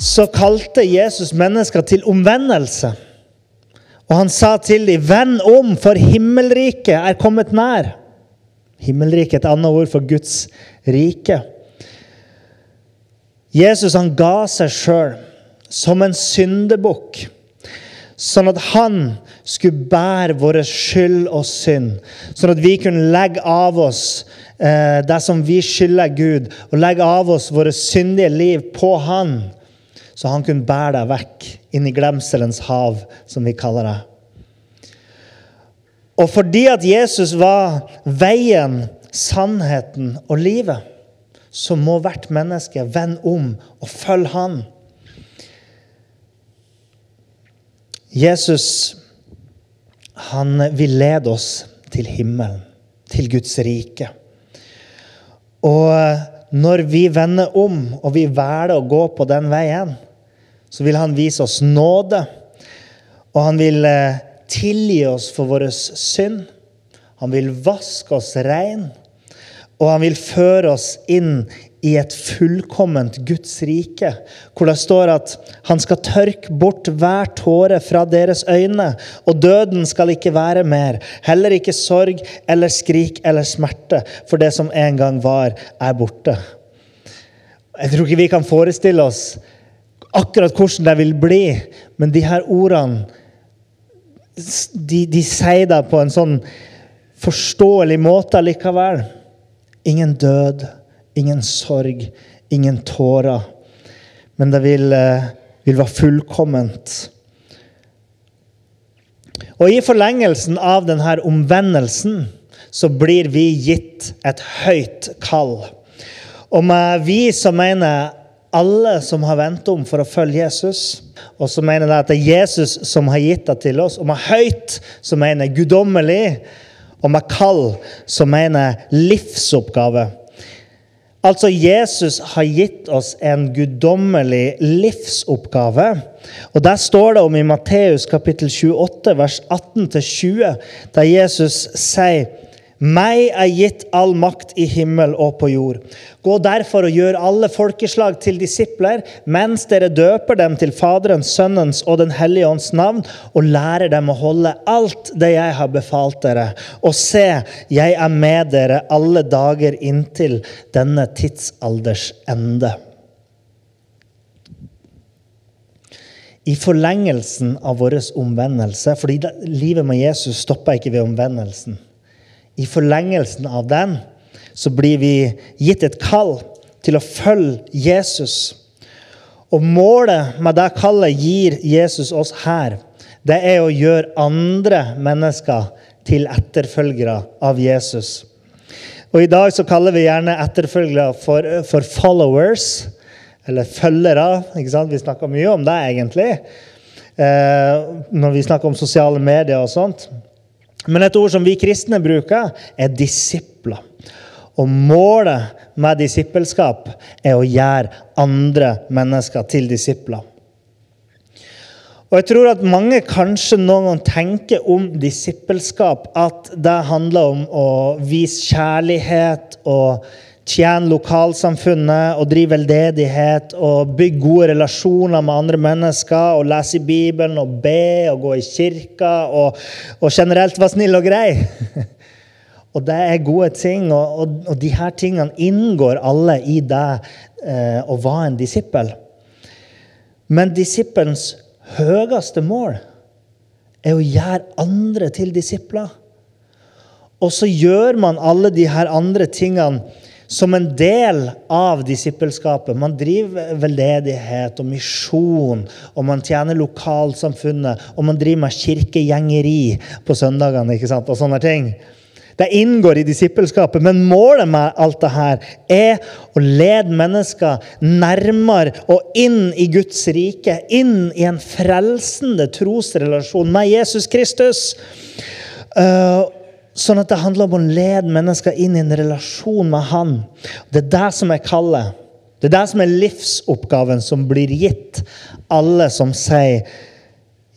Så kalte Jesus mennesker til omvendelse. Og han sa til dem, 'Vend om, for himmelriket er kommet nær'. Himmelriket er et annet ord for Guds rike. Jesus han ga seg sjøl som en syndebukk, sånn at han skulle bære vår skyld og synd. Sånn at vi kunne legge av oss eh, det som vi skylder Gud, og legge av oss våre syndige liv på han, så han kunne bære deg vekk inn i glemselens hav, som vi kaller det. Og fordi at Jesus var veien, sannheten og livet, så må hvert menneske vende om og følge Han. Jesus han vil lede oss til himmelen, til Guds rike. Og når vi vender om og vi velger å gå på den veien, så vil han vise oss nåde. Og han vil tilgi oss for vår synd. Han vil vaske oss rein. Og han vil føre oss inn i et fullkomment Guds rike, hvor det står at han skal tørke bort hver tåre fra deres øyne, og døden skal ikke være mer, heller ikke sorg eller skrik eller smerte, for det som en gang var, er borte. Jeg tror ikke vi kan forestille oss akkurat hvordan det vil bli, men de her ordene de, de sier det på en sånn forståelig måte likevel. Ingen død, ingen sorg, ingen tårer. Men det vil, vil være fullkomment. Og i forlengelsen av denne omvendelsen så blir vi gitt et høyt kall. Og med vi så mener alle som har vendt om for å følge Jesus. Og så mener de at det er Jesus som har gitt det til oss. Og med høyt så mener guddommelig. Og med kall så mener livsoppgave. Altså, Jesus har gitt oss en guddommelig livsoppgave. Og Der står det om i Matteus kapittel 28, vers 18-20, der Jesus sier meg er gitt all makt i himmel og på jord. Gå derfor og gjør alle folkeslag til disipler, mens dere døper dem til Faderens, Sønnens og Den hellige ånds navn, og lærer dem å holde alt det jeg har befalt dere. Og se, jeg er med dere alle dager inntil denne tidsalders ende. I forlengelsen av vår omvendelse, fordi livet med Jesus stopper ikke ved omvendelsen i forlengelsen av den så blir vi gitt et kall til å følge Jesus. Og målet med det kallet gir Jesus oss her, det er å gjøre andre mennesker til etterfølgere av Jesus. Og I dag så kaller vi gjerne etterfølgere for, for followers, eller følgere. ikke sant? Vi snakker mye om det, egentlig, eh, når vi snakker om sosiale medier og sånt. Men et ord som vi kristne bruker, er disipler. Og målet med disippelskap er å gjøre andre mennesker til disipler. Og jeg tror at mange kanskje noen gang tenker om disippelskap at det handler om å vise kjærlighet og tjene lokalsamfunnet og drive veldedighet og bygge gode relasjoner med andre mennesker og lese i Bibelen og be og gå i kirka og, og generelt være snill og grei. og det er gode ting, og, og, og de her tingene inngår alle i det eh, å være en disippel. Men disippelens høyeste mål er å gjøre andre til disipler. Og så gjør man alle de her andre tingene som en del av disippelskapet. Man driver veldedighet og misjon, og man tjener lokalsamfunnet, og man driver med kirkegjengeri på søndagene ikke sant? og sånne ting. Det inngår i disippelskapet. Men målet med alt det her er å lede mennesker nærmere og inn i Guds rike. Inn i en frelsende trosrelasjon med Jesus Kristus. Uh, sånn at det handler om å lede mennesker inn i en relasjon med Han. Det er det som er kallet. Det er det som er livsoppgaven som blir gitt alle som sier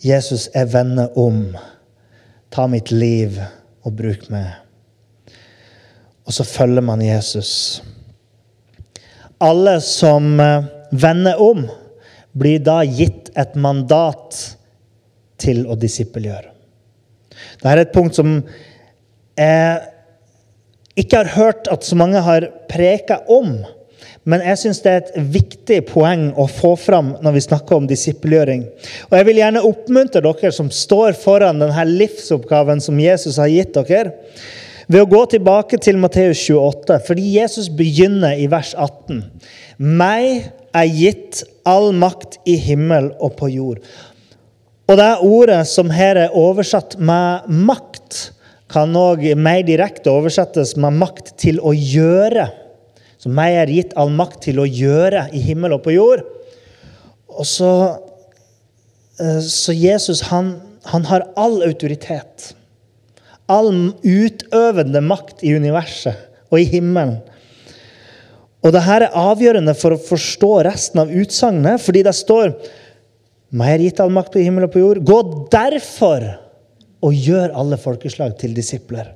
'Jesus, jeg vender om. Ta mitt liv og bruk meg.' Og så følger man Jesus. Alle som eh, vender om, blir da gitt et mandat til å disippelgjøre. Dette er et punkt som jeg ikke har hørt at så mange har preka om. Men jeg syns det er et viktig poeng å få fram når vi snakker om disippelgjøring. Og jeg vil gjerne oppmuntre dere som står foran denne livsoppgaven som Jesus har gitt dere, ved å gå tilbake til Matteus 28, fordi Jesus begynner i vers 18. Meg er gitt all makt i himmel og på jord. Og det ordet som her er oversatt med makt, kan òg mer direkte oversettes med makt til å gjøre. Så meg er gitt all makt til å gjøre i himmel og på jord. Og så, eh, så Jesus, han, han har all autoritet. All utøvende makt i universet og i himmelen. Og dette er avgjørende for å forstå resten av utsagnet, fordi det står meg er gitt all makt på himmel og på jord. Gå derfor og gjør alle folkeslag til disipler.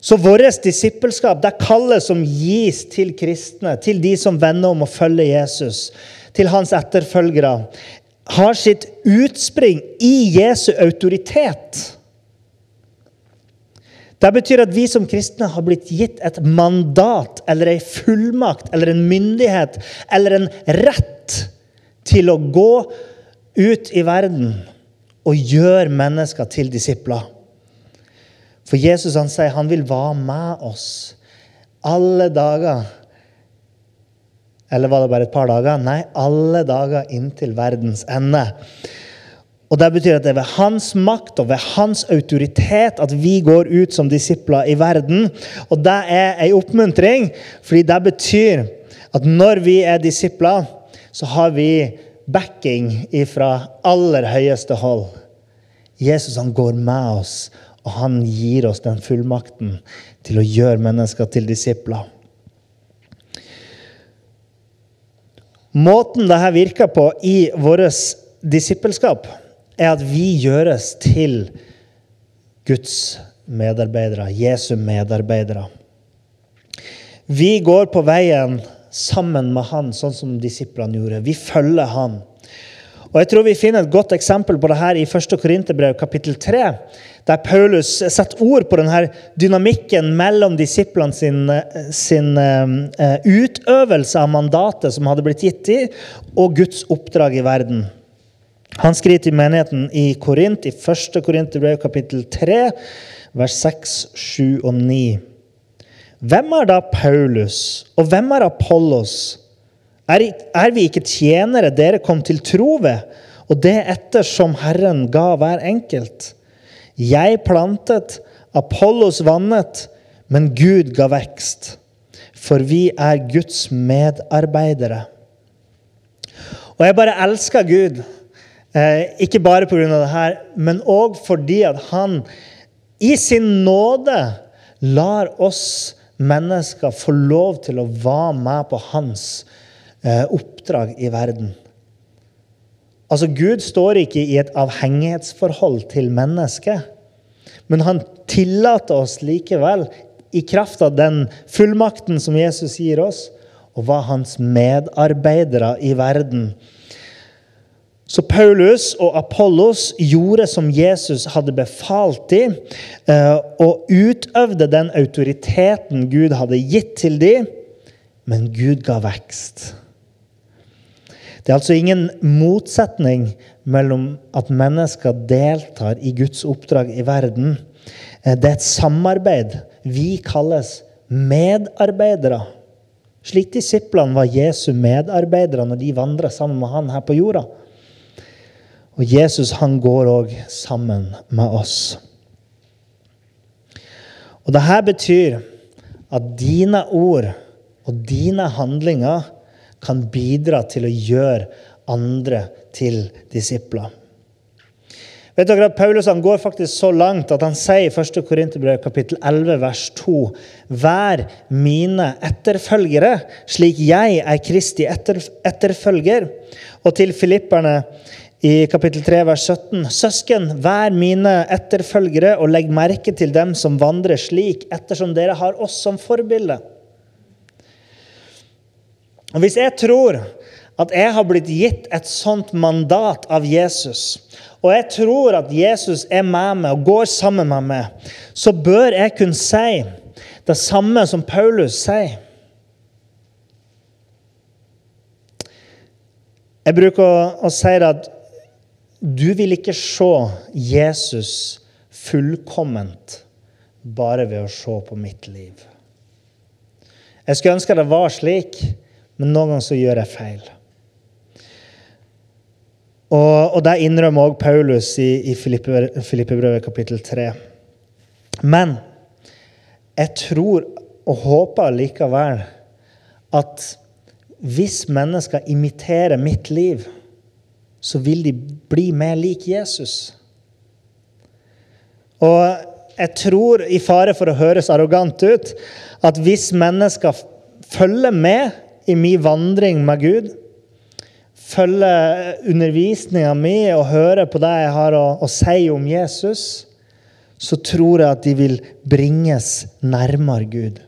Så vårt disippelskap, det kallet som gis til kristne, til de som vender om å følge Jesus, til hans etterfølgere, har sitt utspring i Jesu autoritet. Det betyr at vi som kristne har blitt gitt et mandat eller en fullmakt eller en myndighet eller en rett til å gå ut i verden og gjør mennesker til disipler. For Jesus han sier han vil være med oss alle dager. Eller var det bare et par dager? Nei, alle dager inntil verdens ende. Og Det betyr at det er ved hans makt og ved hans autoritet at vi går ut som disipler i verden. Og det er ei oppmuntring, fordi det betyr at når vi er disipler, så har vi backing fra aller høyeste hold. Jesus han går med oss og han gir oss den fullmakten til å gjøre mennesker til disipler. Måten dette virker på i vårt disippelskap, er at vi gjøres til Guds medarbeidere, Jesu medarbeidere. Vi går på veien sammen med han, sånn som disiplene gjorde. Vi følger han. Og Jeg tror vi finner et godt eksempel på det her i 1. Korinterbrev kapittel 3, der Paulus setter ord på denne dynamikken mellom disiplene sin, sin uh, utøvelse av mandatet som hadde blitt gitt dem, og Guds oppdrag i verden. Han skriver til menigheten i Korint, i 1. Korinterbrev kapittel 3, vers 6, 7 og 9. Hvem er da Paulus, og hvem er Apollos? Er, vi ikke tjenere dere kom til tro ved, og det ettersom Herren ga hver enkelt? Jeg plantet, Apollos vannet, men Gud ga vekst. For vi er Guds medarbeidere. Og jeg bare elsker Gud. Eh, ikke bare pga. det her, men òg fordi at han i sin nåde lar oss mennesker få lov til å være med på hans Eh, oppdrag i verden. Altså, Gud står ikke i et avhengighetsforhold til mennesket, men han tillater oss likevel, i kraft av den fullmakten som Jesus gir oss, å være hans medarbeidere i verden. Så Paulus og Apollos gjorde som Jesus hadde befalt dem, eh, og utøvde den autoriteten Gud hadde gitt til dem, men Gud ga vekst. Det er altså ingen motsetning mellom at mennesker deltar i Guds oppdrag i verden. Eh, det er et samarbeid. Vi kalles medarbeidere. Slik disiplene var Jesu medarbeidere når de vandra sammen med han her på jorda. Og Jesus han går òg sammen med oss. Og Dette betyr at dine ord og dine handlinger kan bidra til å gjøre andre til disipler. Vet dere at Paulus han går faktisk så langt at han sier i 1. Korinterbrev kapittel 11 vers 2.: Vær mine etterfølgere, slik jeg er Kristi etter, etterfølger. Og til filipperne i kapittel 3 vers 17.: Søsken, vær mine etterfølgere, og legg merke til dem som vandrer slik, ettersom dere har oss som forbilde. Og Hvis jeg tror at jeg har blitt gitt et sånt mandat av Jesus, og jeg tror at Jesus er med meg og går sammen med meg, så bør jeg kunne si det samme som Paulus sier. Jeg bruker å, å si at du vil ikke se Jesus fullkomment bare ved å se på mitt liv. Jeg skulle ønske det var slik, men noen ganger så gjør jeg feil. Og, og det innrømmer også Paulus i, i Filippebrevet kapittel 3. Men jeg tror og håper likevel at hvis mennesker imiterer mitt liv, så vil de bli mer lik Jesus. Og jeg tror, i fare for å høres arrogant ut, at hvis mennesker følger med i min vandring med Gud, følger undervisninga mi og hører på det jeg har å, å, si om Jesus, så tror jeg at de vil bringes nærmere Gud.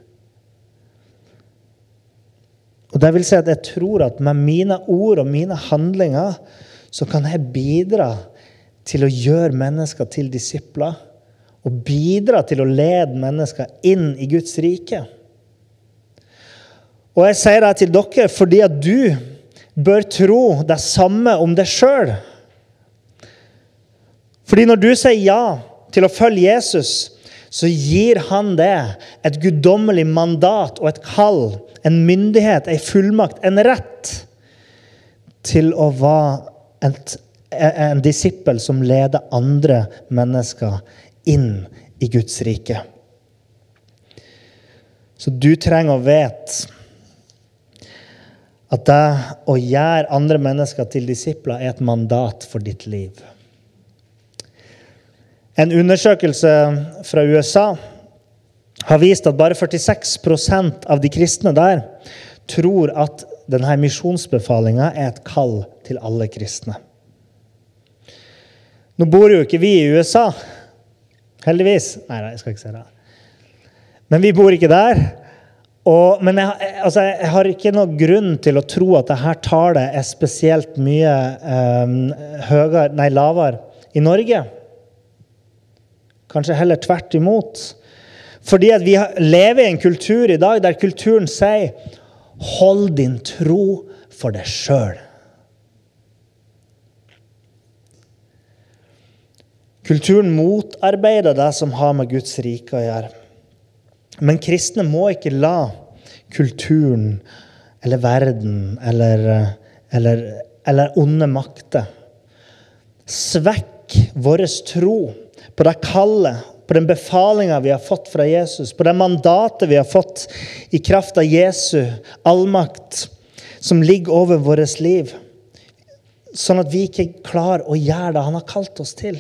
Og det vil si at jeg tror at med mine ord og mine handlinger så kan jeg bidra til å gjøre mennesker til disipler. Og bidra til å lede mennesker inn i Guds rike. Og jeg sier det til dere fordi at du bør tro det samme om deg sjøl. Fordi når du sier ja til å følge Jesus, så gir han det et guddommelig mandat og et kall, en myndighet, en fullmakt, en rett til å være et, en disippel som leder andre mennesker inn i Guds rike. Så du trenger å vite at det å gjøre andre mennesker til disipler er et mandat for ditt liv. En undersøkelse fra USA har vist at bare 46% av de kristne der tror at denne misjonsbefalinga er et kall til alle kristne. Nå bor jo ikke vi i USA, heldigvis. Nei, nei jeg skal ikke si det. Men vi bor ikke der. Og, men jeg, altså, jeg, har ikke noen grunn til å tro at dette tallet er spesielt mye um, høyere, nei, lavere i Norge. Kanskje heller tvert imot. Fordi vi lever i en kultur i dag der kulturen sier 'hold din tro for deg sjøl'. Kulturen motarbeider det som har med Guds rike å gjøre. Men kristne må ikke la kulturen eller verden eller, eller, eller onde makter svekke vår tro på det kallet, på den befalinga vi har fått fra Jesus, på det mandatet vi har fått i kraft av Jesu allmakt, som ligger over vårt liv. Sånn at vi ikke klarer å gjøre det han har kalt oss til.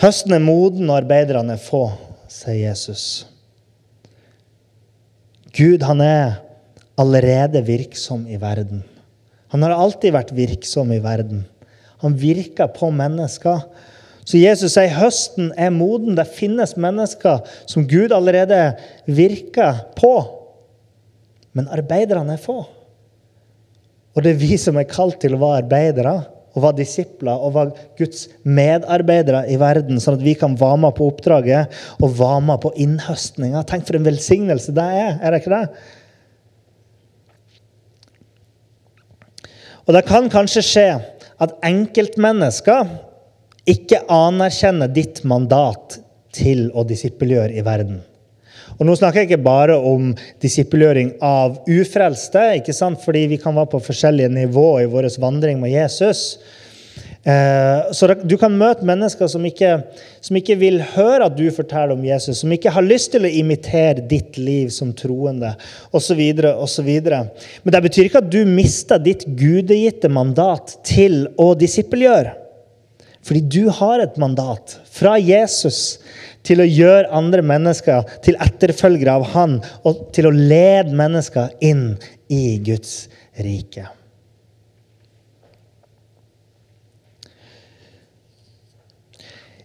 Høsten er moden, og arbeiderne er få sier Jesus. Gud han er allerede virksom i verden. Han har alltid vært virksom i verden. Han virker på mennesker. Så Jesus sier høsten er moden. Det finnes mennesker som Gud allerede virker på. Men arbeiderne er få. Og det er vi som er kalt til å være arbeidere og var disipler og var Guds medarbeidere i verden, sånn at vi kan være med på oppdraget og være med på innhøstninga. Tenk for en velsignelse det er! Er det ikke det? Og det kan kanskje skje at enkeltmennesker ikke anerkjenner ditt mandat til å disippelgjøre i verden. Og Nå snakker jeg ikke bare om disippelgjøring av ufrelste, ikke sant? fordi vi kan være på forskjellige nivå i vår vandring med Jesus. Eh, så du kan møte mennesker som ikke, som ikke, vil høre at du forteller om Jesus, som ikke har lyst til å imitere ditt liv som troende, osv. osv. Men det betyr ikke at du mister ditt gudegitte mandat til å disippelgjøre. Fordi du har et mandat fra Jesus til å gjøre andre mennesker til etterfølgere av Han, og til å lede mennesker inn i Guds rike.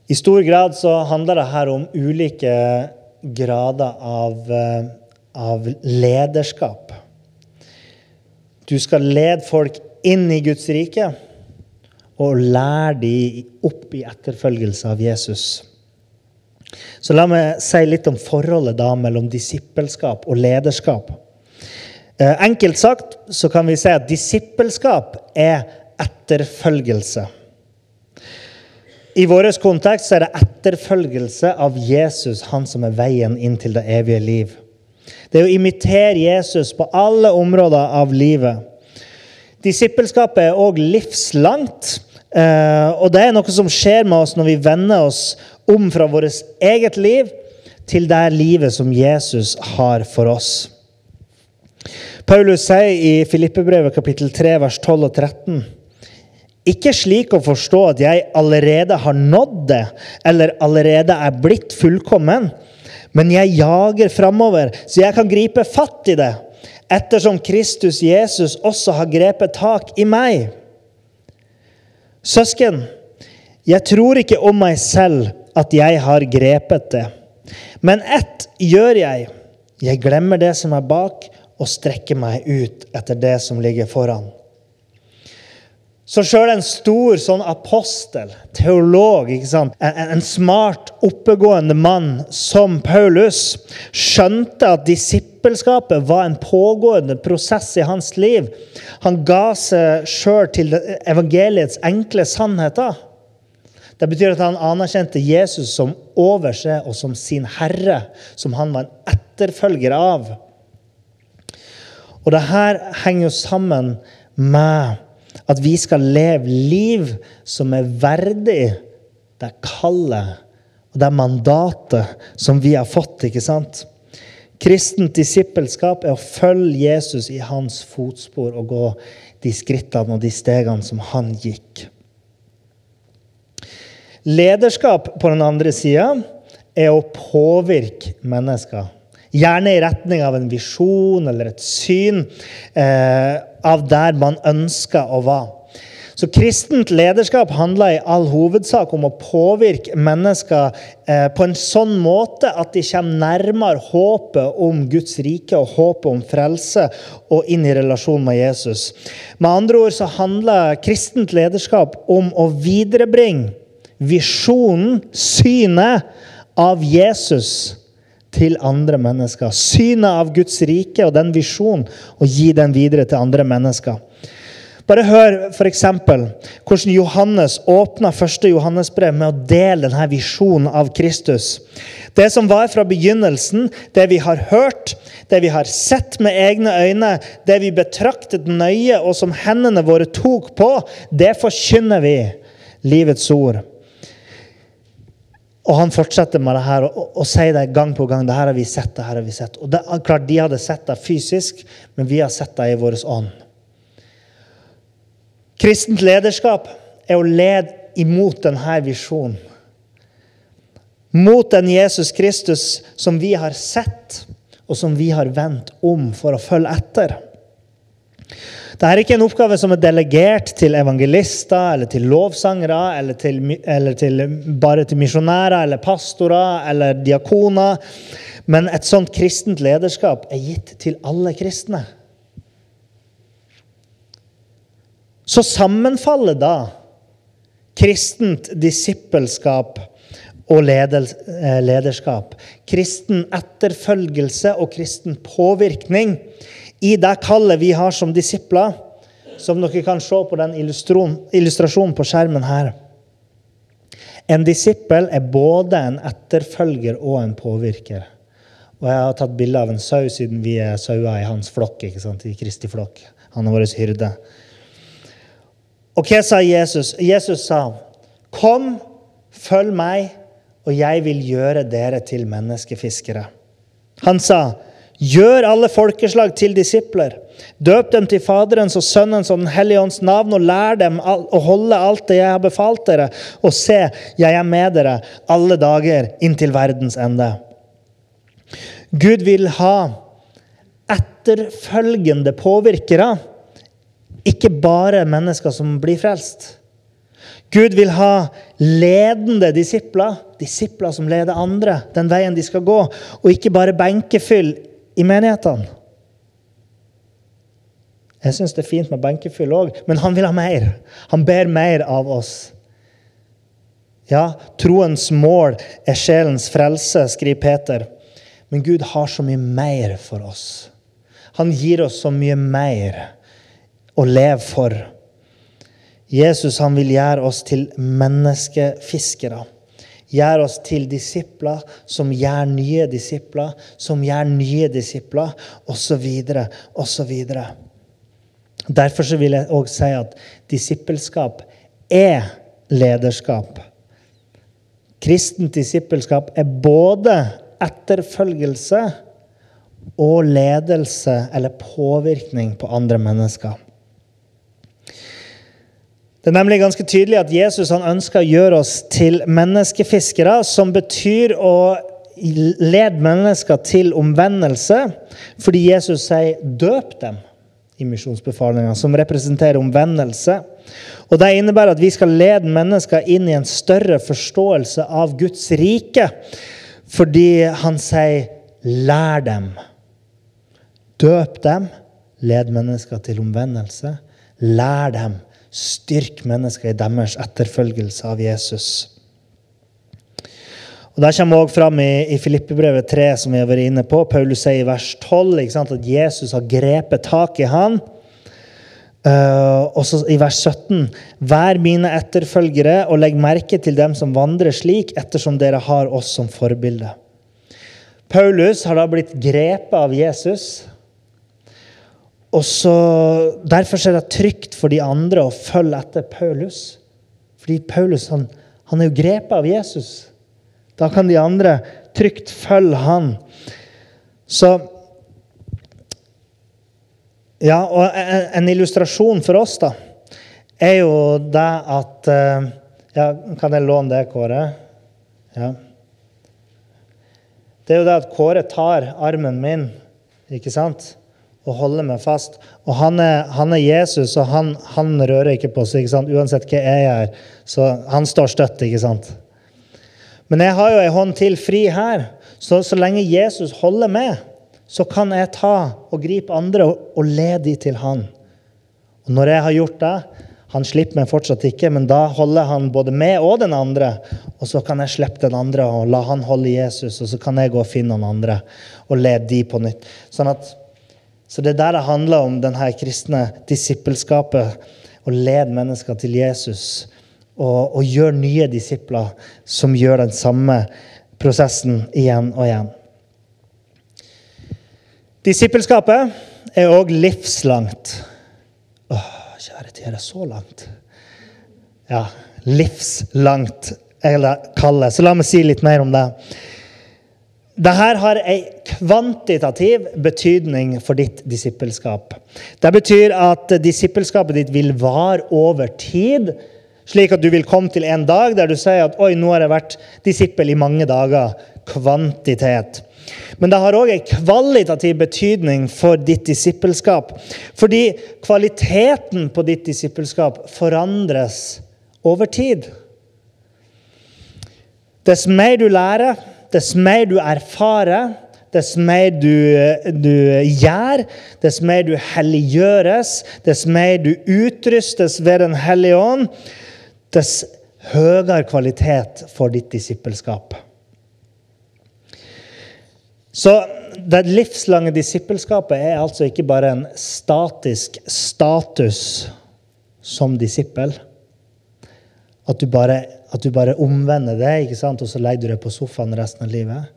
I stor grad så handler det her om ulike grader av, eh, av lederskap. Du skal lede folk inn i Guds rike og lære dem opp i etterfølgelse av Jesus. Så la meg si litt om forholdet da mellom disippelskap og lederskap. Eh, enkelt sagt så kan vi si at disippelskap er etterfølgelse. I vår kontekst er det etterfølgelse av Jesus, han som er veien inn til det evige liv. Det er å imitere Jesus på alle områder av livet. Disippelskapet er òg livslangt. Eh, og det er noe som skjer med oss når vi vender oss om fra vårt eget liv til det livet som Jesus har for oss. Paulus sier i Filippebrevet kapittel 3, vers 12 og 13 ikke slik å forstå at jeg allerede har nådd det, eller allerede er blitt fullkommen, men jeg jager framover, så jeg kan gripe fatt i det, ettersom Kristus Jesus også har grepet tak i meg. Søsken, jeg tror ikke om meg selv at jeg har grepet det. Men ett gjør jeg. Jeg glemmer det som er bak, og strekker meg ut etter det som ligger foran. Så sjøl en stor sånn apostel, teolog, en, en, smart, oppegående mann som Paulus, skjønte at disippelskapet var en pågående prosess i hans liv. Han ga seg sjøl til evangeliets enkle sannheter. Det betyr at han anerkjente Jesus som over seg og som sin herre, som han var en etterfølger av. Og det her henger jo sammen med at vi skal leve liv som er verdig det kallet og det mandatet som vi har fått. ikke sant? Kristent disippelskap er å følge Jesus i hans fotspor og gå de skrittene og de stegene som han gikk. Lederskap på den andre sida er å påvirke mennesker. Gjerne i retning av en visjon eller et syn eh, av der man ønsker å være. Så Kristent lederskap handler i all hovedsak om å påvirke mennesker eh, på en sånn måte at de kommer nærmere håpet om Guds rike og håpet om frelse og inn i relasjon med Jesus. Med andre ord så handler kristent lederskap om å viderebringe visjonen, synet, av Jesus til andre mennesker. Synet av Guds rike og den visjonen, og gi den videre til andre mennesker. Bare hør f.eks. hvordan Johannes åpna første Johannesbrev med å dele denne visjonen av Kristus. Det som var fra begynnelsen, det vi har hørt, det vi har sett med egne øyne, det vi betraktet nøye, og som hendene våre tok på, det forkynner vi. Livets ord. Og han fortsetter med det her og, og, og sier det gang på gang. det her har vi sett, det her har vi sett. Og det, klart, De hadde sett det fysisk, men vi har sett det i vår ånd. Kristent lederskap er å lede imot denne visjonen. Mot den Jesus Kristus som vi har sett, og som vi har vendt om for å følge etter. Dette er ikke en oppgave som er delegert til evangelister eller til lovsangere eller, til, eller til, bare til misjonærer eller pastorer eller diakoner. Men et sånt kristent lederskap er gitt til alle kristne. Så sammenfaller da kristent disippelskap og eh, lederskap. Kristen etterfølgelse og kristen påvirkning i det kallet vi har som disipler, som dere kan se på den illustrasjonen på skjermen her. En disippel er både en etterfølger og en påvirker. Og Jeg har tatt bilde av en sau, siden vi er sauer i hans flokk. ikke sant? I Kristi flokk. Han er vår hyrde. Og hva sa Jesus? Jesus sa, 'Kom, følg meg, og jeg vil gjøre dere til menneskefiskere.' Han sa, 'Gjør alle folkeslag til disipler.' Døp dem til Faderens og Sønnens og Den hellige ånds navn, og lær dem å holde alt det jeg har befalt dere. Og se, jeg er med dere alle dager inntil verdens ende. Gud vil ha etterfølgende påvirkere, ikke bare mennesker som blir frelst. Gud vil ha ledende disipler, disipler som leder andre den veien de skal gå, og ikke bare benkefyll i menighetene. Jeg syns det er fint med benkefyll òg, men han vil ha mer. Han ber mer av oss. Ja, troens mål er sjelens frelse, skriver Peter. Men Gud har så mye mer for oss. Han gir oss så mye mer å leve for. Jesus han vil gjøre oss til menneskefiskere. Gjøre oss til disipler som gjør nye disipler, som gjør nye disipler, osv., osv. Derfor så vil jeg òg si at disippelskap er lederskap. Kristent disippelskap er både etterfølgelse og ledelse eller påvirkning på andre mennesker. Det er nemlig ganske tydelig at Jesus han ønsker å gjøre oss til menneskefiskere, som betyr å lede mennesker til omvendelse, fordi Jesus sier 'døp dem' i misjonsbefalinga, som representerer omvendelse. Og Det innebærer at vi skal lede mennesker inn i en større forståelse av Guds rike, fordi han sier 'lær dem'. Døp dem, led mennesker til omvendelse. Lær dem, styrk mennesker i deres etterfølgelse av Jesus. Og Der kommer også fram i, i Filippebrevet 3, som vi har vært inne på. Paulus sier i vers 12 sant, at Jesus har grepet tak i han. Uh, og så i vers 17.: Vær mine etterfølgere og legg merke til dem som vandrer slik, ettersom dere har oss som forbilde. Paulus har da blitt grepet av Jesus og så, Derfor er det trygt for de andre å følge etter Paulus. Fordi Paulus han, han er jo grepet av Jesus. Da kan de andre trygt følge han. Så Ja, og en, illustrasjon for oss da, er jo det at eh, ja, Kan jeg låne det, Kåre? Ja. Det er jo det at Kåre tar armen min, ikke sant? Og holder meg fast. Og han er, han er Jesus, og han, han, rører ikke på seg. Uansett hva jeg gjør. Så han står støtt, ikke sant? Men jeg har jo ei hånd til fri her. Så, så lenge Jesus holder med, så kan jeg ta og gripe andre og, og lede de til han. Og når jeg har gjort det Han slipper meg fortsatt ikke, men da holder han både meg og den andre. Og så kan jeg slippe den andre og la han holde Jesus, og så kan jeg gå og finne noen andre og lede de på nytt. Sånn at så det er der det handler om denne kristne disippelskapet. Å lede mennesker til Jesus og, og gjøre nye disipler som gjør den samme prosessen igjen og igjen. Disippelskapet er òg livslangt. Åh, kjære tid, er det så langt? Ja, livslangt, eller kalle. Så la meg si litt mer om det. Dette har en kvantitativ betydning for ditt disippelskap. Det betyr at disippelskapet ditt vil vare over tid, slik at du vil komme til en dag der du sier at oi, nå har jeg vært disippel i mange dager. Kvantitet. Men det har òg en kvalitativ betydning for ditt disippelskap. Fordi kvaliteten på ditt disippelskap forandres over tid. Dess mer du lærer, dess mer du erfarer, dess mer du, du gjør, dess mer du helliggjøres, dess mer du utrustes ved Den hellige ånd, dess høyere kvalitet for ditt disippelskap. Så det livslange disippelskapet er altså ikke bare en statisk status som disippel. At du bare, at du bare omvender det, ikke sant? og så legger du det på sofaen resten av livet.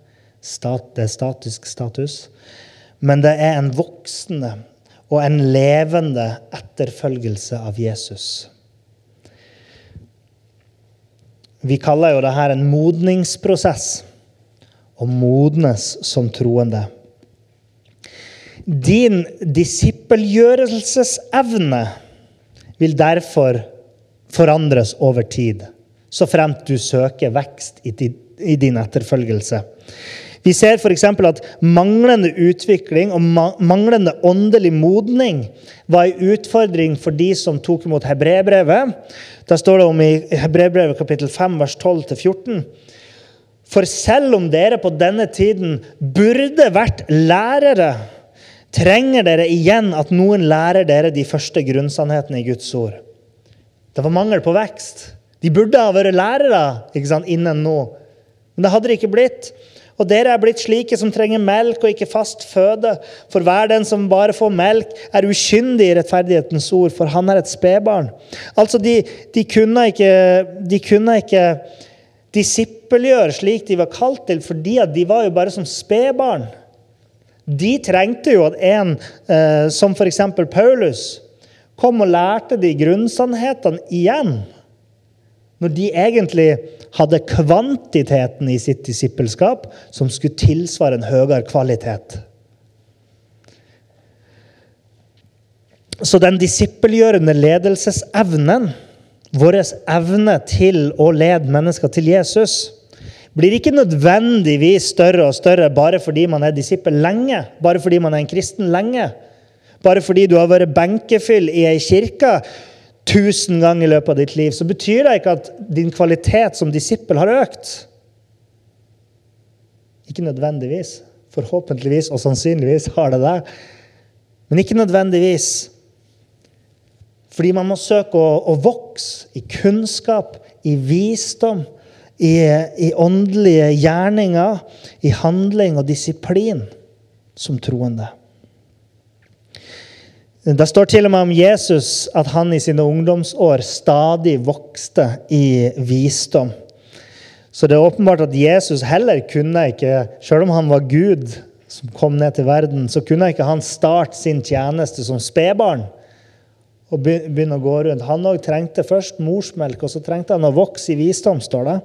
Stat, det er statisk status. Men det er en voksende og en levende etterfølgelse av Jesus. Vi kaller jo dette en modningsprosess. Å modnes som troende. Din disippelgjørelsesevne vil derfor forandres over tid, så fremt du søker vekst i din etterfølgelse. Vi ser f.eks. at manglende utvikling og manglende åndelig modning var en utfordring for de som tok imot hebreerbrevet. Da står det om i hebreerbrevet kapittel 5, vers 12-14. For selv om dere på denne tiden burde vært lærere, trenger dere igjen at noen lærer dere de første grunnsannhetene i Guds ord. Det var mangel på vekst. De burde ha vært lærere ikke sant, innen nå, men det hadde de ikke blitt. Og dere er blitt slike som trenger melk og ikke fast føde. For hver den som bare får melk, er ukyndig i rettferdighetens ord, for han er et spedbarn. Altså, de, de, kunne ikke, de kunne ikke disippelgjøre slik de var kalt til, fordi de var jo bare som spedbarn. De trengte jo at en eh, som f.eks. Paulus kom og lærte de grunnsannhetene igjen. Når de egentlig hadde kvantiteten i sitt disippelskap som skulle tilsvare en høyere kvalitet. Så den disippelgjørende ledelsesevnen vår evne til å lede mennesker til Jesus blir ikke nødvendigvis større og større bare fordi man er disippel lenge, bare fordi man er en kristen lenge, bare fordi du har vært benkefyll i ei kirke tusen ganger i løpet av ditt liv, så betyr det ikke at din kvalitet som disippel har økt. Ikke nødvendigvis. Forhåpentligvis og sannsynligvis har det det. Men ikke nødvendigvis. Fordi man må søke å, å vokse i kunnskap, i visdom, i, i, åndelige gjerninger, i handling og disiplin som troende. Det står til og med om Jesus at han i sine ungdomsår stadig vokste i visdom. Så det er åpenbart at Jesus heller kunne ikke, selv om han var Gud som kom ned til verden, så kunne ikke han starte sin tjeneste som spedbarn og begynne å gå rundt. Han òg trengte først morsmelk, og så trengte han å vokse i visdom, står det.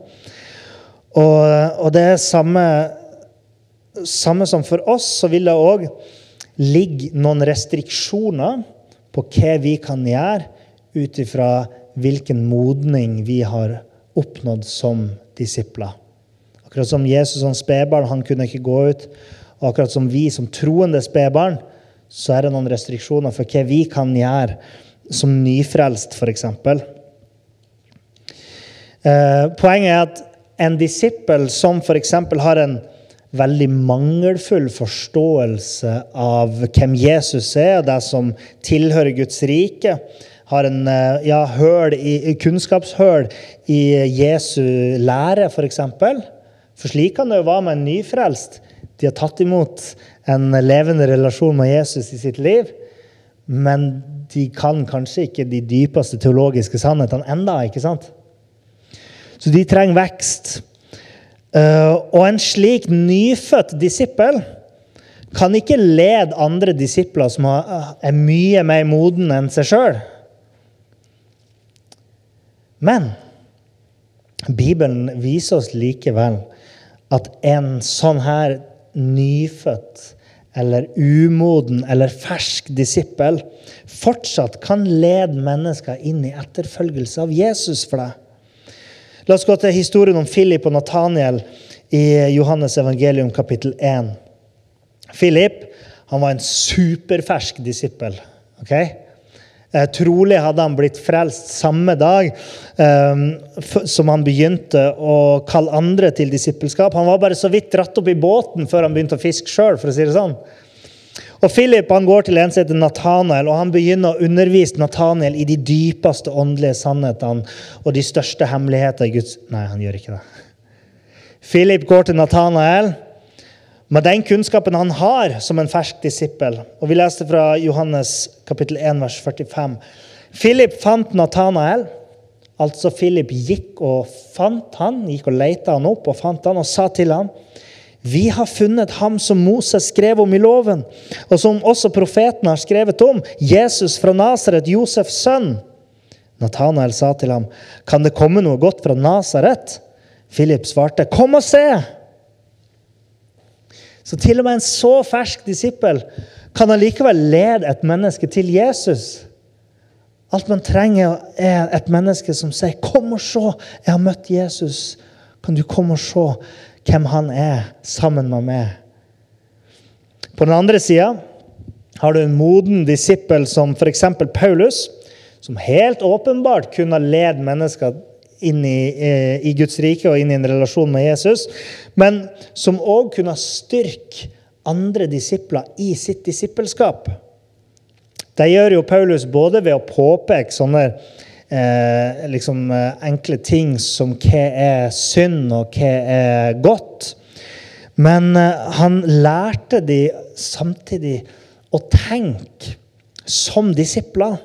Og, og det er samme, samme, som for oss, så vil det òg ligge noen restriksjoner på hva vi kan gjøre ut ifra hvilken modning vi har oppnådd som disipler. Akkurat som Jesus som spedbarn, han kunne ikke gå ut. Og akkurat som vi som troende spedbarn, så er det noen restriksjoner for hva vi kan gjøre som nyfrelst, f.eks. Eh, poenget er at en disippel som f.eks. har en veldig mangelfull forståelse av hvem Jesus er, og det som tilhører Guds rike, har en eh, ja, i, kunnskapshøl i Jesu lære, f.eks. For, eksempel. for slik kan det jo være med en nyfrelst. De har tatt imot en levende relasjon med Jesus i sitt liv, men de kan kanskje ikke de dypeste teologiske sannhetene enda, ikke sant? Så de trenger vekst. Eh, og en slik nyfødt disippel kan ikke lede andre disipler som er mye mer moden enn seg sjøl. Men Bibelen viser oss likevel at en sånn her nyfødt eller umoden eller fersk disippel fortsatt kan lede mennesker inn i etterfølgelse av Jesus for deg. La oss gå til historien om Philip og Nathaniel i Johannes evangelium kapittel 1. Philip han var en superfersk disippel. Okay? Eh, trolig hadde han blitt frelst samme dag eh, som han begynte å kalle andre til disippelskap. Han var bare så vidt dratt opp i båten før han begynte å fiske sjøl. Si det sånn. Og Philip han går til en som heter Nathanael, og han begynner å undervise Nathanael i de dypeste åndelige sannhetene og de største hemmeligheter i Guds Nei, han gjør ikke det. Philip går til Nathanael med den kunnskapen han har som en fersk disippel. Og Vi leste fra Johannes kapittel 1, vers 45. Philip fant Nathanael. Altså Philip gikk og fant han, gikk og leita han opp og fant han og sa til ham, vi har funnet ham som Moses skrev om i loven, og som også profetene har skrevet om, Jesus fra Nasaret, Josefs sønn. Nathanael sa til ham, 'Kan det komme noe godt fra Nasaret?' Philip svarte, 'Kom og se!' Så til og med en så fersk disippel kan allikevel lede et menneske til Jesus. Alt man trenger, er et menneske som sier, 'Kom og se, jeg har møtt Jesus.' Kan du komme og se hvem han er, sammen med meg? På den andre sida har du en moden disippel som f.eks. Paulus, som helt åpenbart kunne lede mennesker inn i, eh, i, Guds rike og inn i en relasjon med Jesus, men som òg kunne styrke andre disipler i sitt disippelskap. Det gjør jo Paulus både ved å påpeke sånne eh, liksom, eh, enkle ting som hva er synd, og hva er godt. Men eh, han lærte de samtidig å tenke som disipler.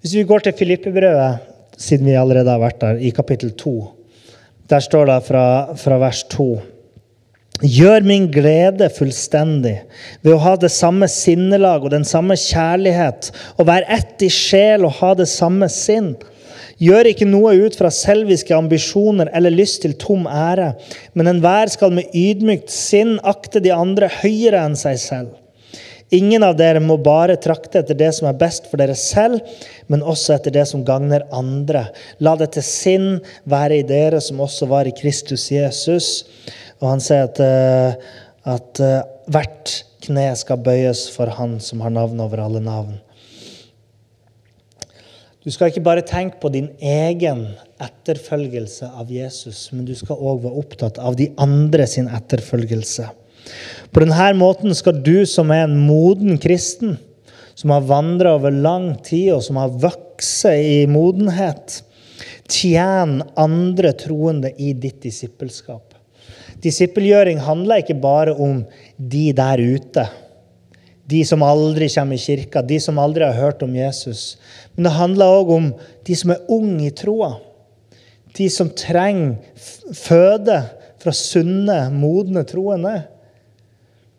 Hvis vi går til Filippebrevet, siden vi allerede har vært der, i kapittel 2, der står det fra, fra vers 2 Gjør min glede fullstendig ved å ha det samme sinnelag og den samme kjærlighet, og være ett i sjel og ha det samme sinn. Gjør ikke noe ut fra selviske ambisjoner eller lyst til tom ære, men enhver skal med ydmykt sinn akte de andre høyere enn seg selv. Ingen av dere må bare trakte etter det som er best for dere selv, men også etter det som gagner andre. La dette sinn være i dere som også var i Kristus Jesus og han sier at, eh, at eh, hvert kne skal bøyes for Han som har navn over alle navn. Du skal ikke bare tenke på din egen etterfølgelse av Jesus, men du skal òg være opptatt av de andre sin etterfølgelse. På denne måten skal du som er en moden kristen, som har vandra over lang tid, og som har vokst i modenhet, tjene andre troende i ditt disippelskap. Disippelgjøring handler ikke bare om de der ute. De som aldri kommer i kirka, de som aldri har hørt om Jesus. Men det handler òg om de som er unge i troa. De som trenger føde fra sunne, modne troende.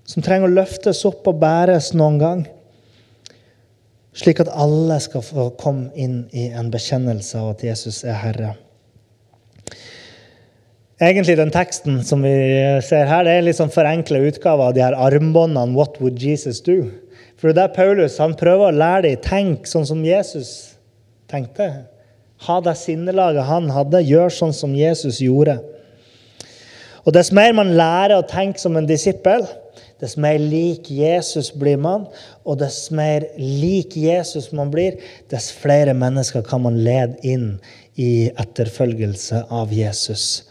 Som trenger å løftes opp og bæres noen gang. Slik at alle skal få komme inn i en bekjennelse av at Jesus er Herre. Egentlig den teksten som vi ser her, det er en litt sånn forenkla utgave av de her armbåndene 'What would Jesus do?' For det er Paulus han prøver å lære dem tenk sånn som Jesus tenkte. Ha det sinnelaget han hadde. Gjør sånn som Jesus gjorde. Og Dess mer man lærer å tenke som en disippel, dess mer lik Jesus blir man. Og dess mer lik Jesus man blir, dess flere mennesker kan man lede inn i etterfølgelse av Jesus.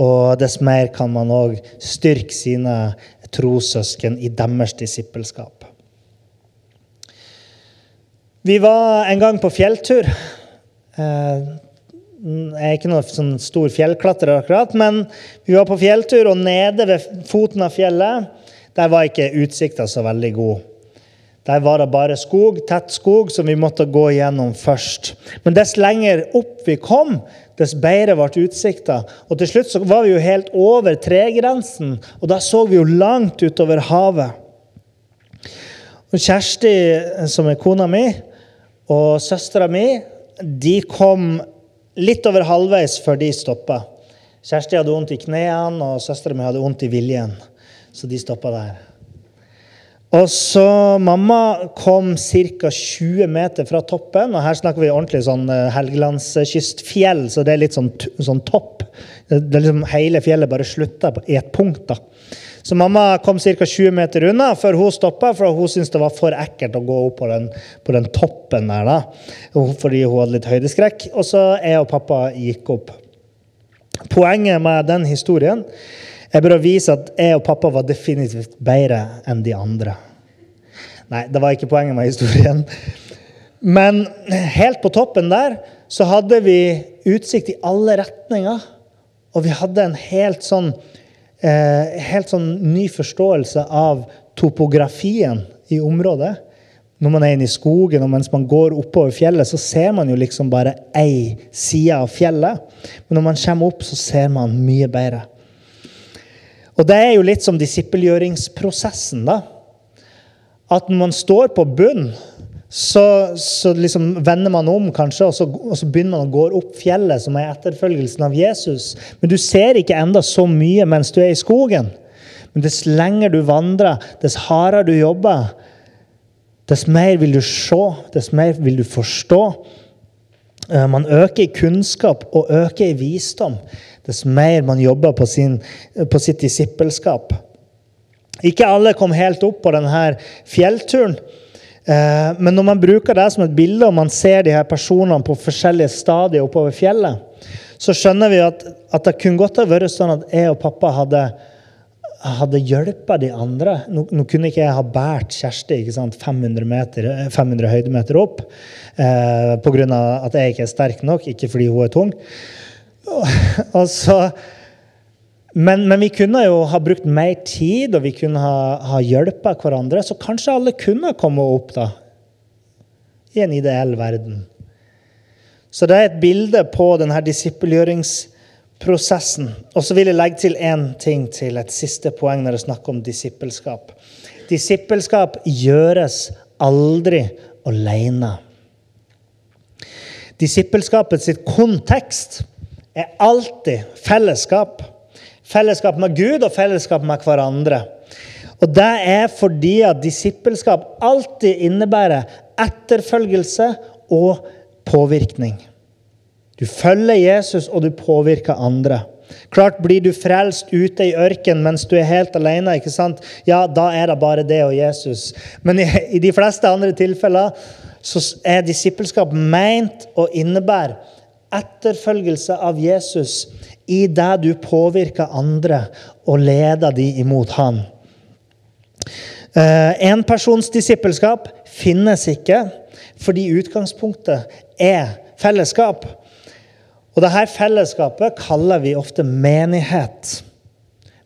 Og dess mer kan man òg styrke sine trossøsken i deres disippelskap. Vi var en gang på fjelltur. Eh, jeg er ikke noen sånn stor fjellklatrer, akkurat, men vi var på fjelltur, og nede ved foten av fjellet der var ikke utsikta så veldig god. Der var det bare skog, tett skog, som vi måtte gå gjennom først. Men dess lenger opp vi kom, dess bedre ble utsikta. Og til slutt så var vi jo helt over tregrensen, og da så vi jo langt utover havet. Og Kjersti, som er kona mi, og søstera mi, de kom litt over halvveis før de stoppa. Kjersti hadde vondt i knærne, og søstera mi hadde vondt i viljen, så de stoppa der. Og så Mamma kom ca. 20 meter fra toppen. og Her snakker vi ordentlig sånn eh, Helgelandskystfjell, så det er litt sånn, sånn topp. Det er liksom Hele fjellet bare slutter i et punkt. da. Så mamma kom ca. 20 meter unna før hun stoppa, for hun syntes det var for ekkelt å gå opp på den, på den toppen der. da, Fordi hun hadde litt høydeskrekk. Og så jeg og pappa gikk opp. Poenget med den historien jeg bør vise at jeg og pappa var definitivt bedre enn de andre. Nei, det var ikke poenget med historien. Men helt på toppen der så hadde vi utsikt i alle retninger. Og vi hadde en helt sånn, eh, helt sånn ny forståelse av topografien i området. Når man er inne i skogen og mens man går oppover fjellet, så ser man jo liksom bare ei side av fjellet. Men når man kommer opp, så ser man mye bedre. Og det er jo litt som disippelgjøringsprosessen. da. At når man står på bunn, så, så liksom vender man om, kanskje, og så, og så, begynner man å gå opp fjellet, som er etterfølgelsen av Jesus. Men du ser ikke enda så mye mens du er i skogen. Men dess lenger du vandrer, dess hardere du jobber, dess mer vil du se, dess mer vil du forstå. Eh, man øker i kunnskap og øker i visdom dess mer man jobber på, sin, på sitt disippelskap. Ikke alle kom helt opp på denne fjellturen. Eh, men når man bruker det som et bilde, og man ser de her personene på forskjellige stadier oppover fjellet, så skjønner vi at, at det kunne godt ha vært sånn at jeg og pappa hadde, hadde hjulpet de andre. Nå, nå, kunne ikke jeg ha båret Kjersti 500, meter, 500 høydemeter opp eh, pga. at jeg ikke er sterk nok, ikke fordi hun er tung. Og så men, men, vi kunne jo ha brukt mer tid, og vi kunne ha, ha hjulpet hverandre. Så kanskje alle kunne komme opp da, i en ideell verden. Så det er et bilde på denne disippelgjøringsprosessen. Og så vil jeg legge til én ting til, et siste poeng når det er snakk om disippelskap. Disippelskap gjøres aldri alene. Disippelskapets kontekst er alltid fellesskap. Fellesskap med Gud og fellesskap med hverandre. Og Det er fordi at disippelskap alltid innebærer etterfølgelse og påvirkning. Du følger Jesus, og du påvirker andre. Klart Blir du frelst ute i ørkenen mens du er helt alene, ikke sant? ja, da er det bare det og Jesus. Men i, i de fleste andre tilfeller så er disippelskap meint å innebære etterfølgelse av Jesus i det du påvirker andre og leder de imot han. En persons disippelskap finnes ikke fordi utgangspunktet er fellesskap. Og dette fellesskapet kaller vi ofte menighet.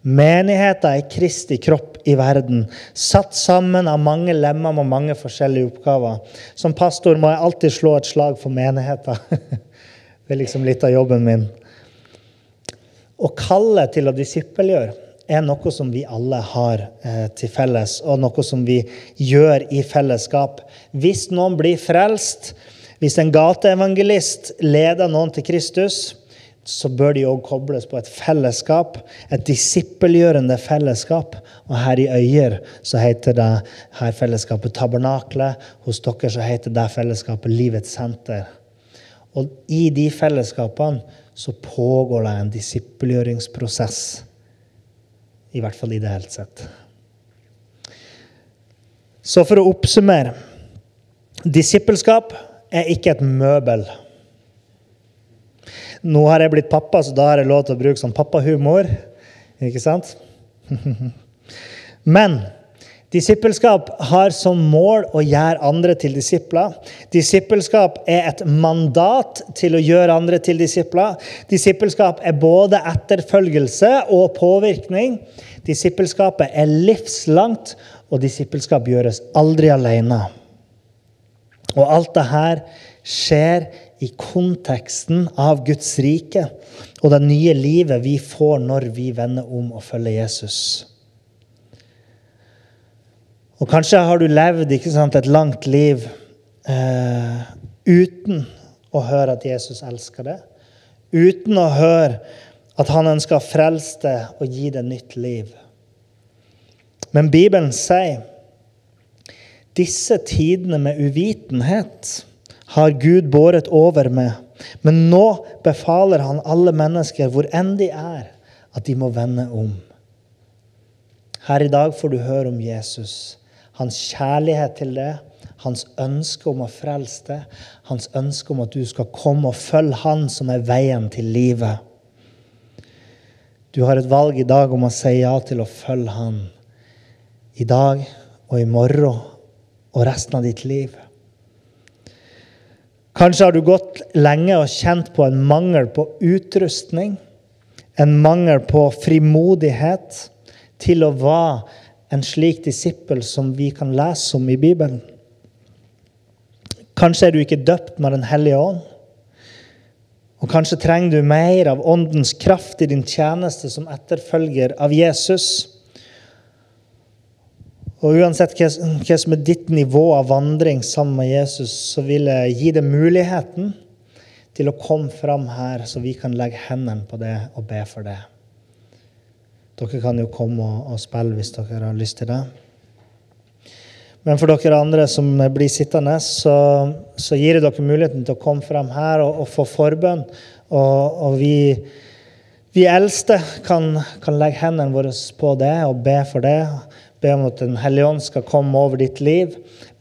Menigheten er Kristi kropp i verden, satt sammen av mange lemmer med mange forskjellige oppgaver. Som pastor må jeg alltid slå et slag for menigheten. Det er liksom litt av jobben min. Å kalle til å disippelgjøre er noe som vi alle har eh, til felles, og noe som vi gjør i fellesskap. Hvis noen blir frelst, hvis en gateevangelist leder noen til Kristus, så bør de òg kobles på et fellesskap, et disippelgjørende fellesskap. Og her i Øyer så heter det her fellesskapet Tabernaklet. Hos dere så heter det fellesskapet Livets senter. Og i de fellesskapene så pågår det en disippelgjøringsprosess. I hvert fall ideelt sett. Så for å oppsummere Disippelskap er ikke et møbel. Nå har jeg blitt pappa, så da har jeg lov til å bruke sånn pappahumor. Ikke sant? Men Disippelskap har som mål å gjøre andre til disipler. Disippelskap er et mandat til å gjøre andre til disipler. Disippelskap er både etterfølgelse og påvirkning. Disippelskapet er livslangt, og disippelskap gjøres aldri alene. Og alt dette skjer i konteksten av Guds rike og det nye livet vi får når vi vender om og følger Jesus. Og kanskje har du levd sant, et langt liv eh, uten å høre at Jesus elsker deg. Uten å høre at han ønsker å frelse deg og gi deg nytt liv. Men Bibelen sier disse tidene med uvitenhet har Gud båret over med. Men nå befaler han alle mennesker, hvor enn de er, at de må vende om. Her i dag får du høre om Jesus hans kjærlighet til det, hans ønske om å frelse det, hans ønske om at du skal komme og følge Han som er veien til livet. Du har et valg i dag om å si ja til å følge Han i dag og i morgen og resten av ditt liv. Kanskje har du gått lenge og kjent på en mangel på utrustning, en mangel på frimodighet til å være en slik disippel som vi kan lese om i Bibelen. Kanskje er du ikke døpt med Den hellige ånd. Og kanskje trenger du mer av Åndens kraft i din tjeneste som etterfølger av Jesus. Og uansett hva, som er ditt nivå av vandring sammen med Jesus, så vil jeg gi deg muligheten til å komme fram her, så vi kan legge hendene på det og be for det. Dere kan jo komme og, og spille hvis dere har lyst til det. Men for dere andre som blir sittende, så, så gir jeg dere muligheten til å komme frem her og, og få forbønn. Og, og vi, vi, eldste kan, kan legge hendene våre på det og be for det. Be om at Den hellige ånd skal komme over ditt liv.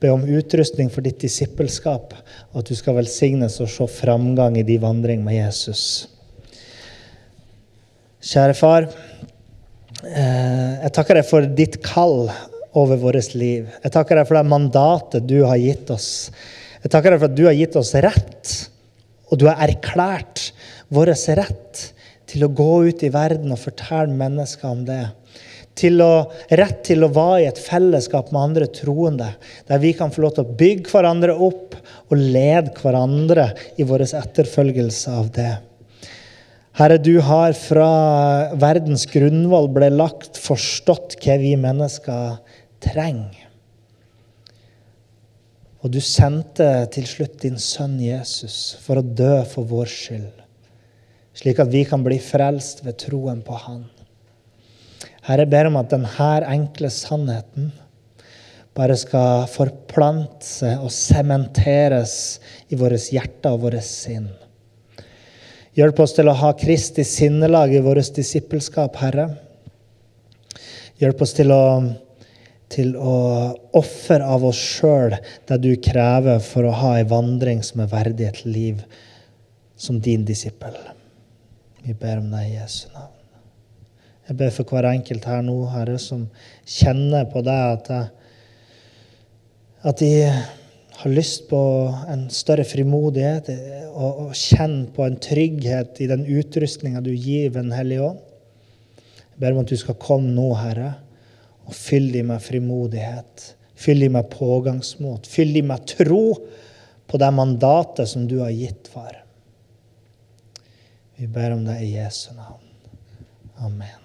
Be om utrustning for ditt disippelskap. Og at du skal velsignes og se framgang i din vandring med Jesus. Kjære far. Eh, jeg takker deg for ditt kall over vårt liv. Jeg takker deg for det mandatet du har gitt oss. Jeg takker deg for at du har gitt oss rett, og du har erklært vår rett til å gå ut i verden og fortelle mennesker om det. Til å, rett til å være i et fellesskap med andre troende, der vi kan få lov til å bygge hverandre opp og lede hverandre i vår etterfølgelse av det. Herre, du har fra verdens grunnvoll ble lagt, forstått hva vi mennesker trenger. Og du sendte til slutt din sønn Jesus for å dø for vår skyld, slik at vi kan bli frelst ved troen på Han. Herre, jeg ber om at denne enkle sannheten bare skal forplante seg og sementeres i våre hjerter og våre sinn. Hjelp oss til å ha Kristi sinnelag i vårt disippelskap, Herre. Hjelp oss til å til å ofre av oss sjøl det du krever for å ha ei vandring som er verdig et liv som din disippel. Vi ber om deg i Jesu navn. Jeg ber for hver enkelt her nå, Herre, som kjenner på deg at, at de har lyst på en større frimodighet og, og kjenner på en trygghet i den utrustninga du gir Den hellige ånd. Jeg ber om at du skal komme nå, Herre og fyll de med frimodighet. Fyll de med pågangsmot. Fyll de med tro på det mandatet som du har gitt, far. Vi ber om det i Jesu navn. Amen.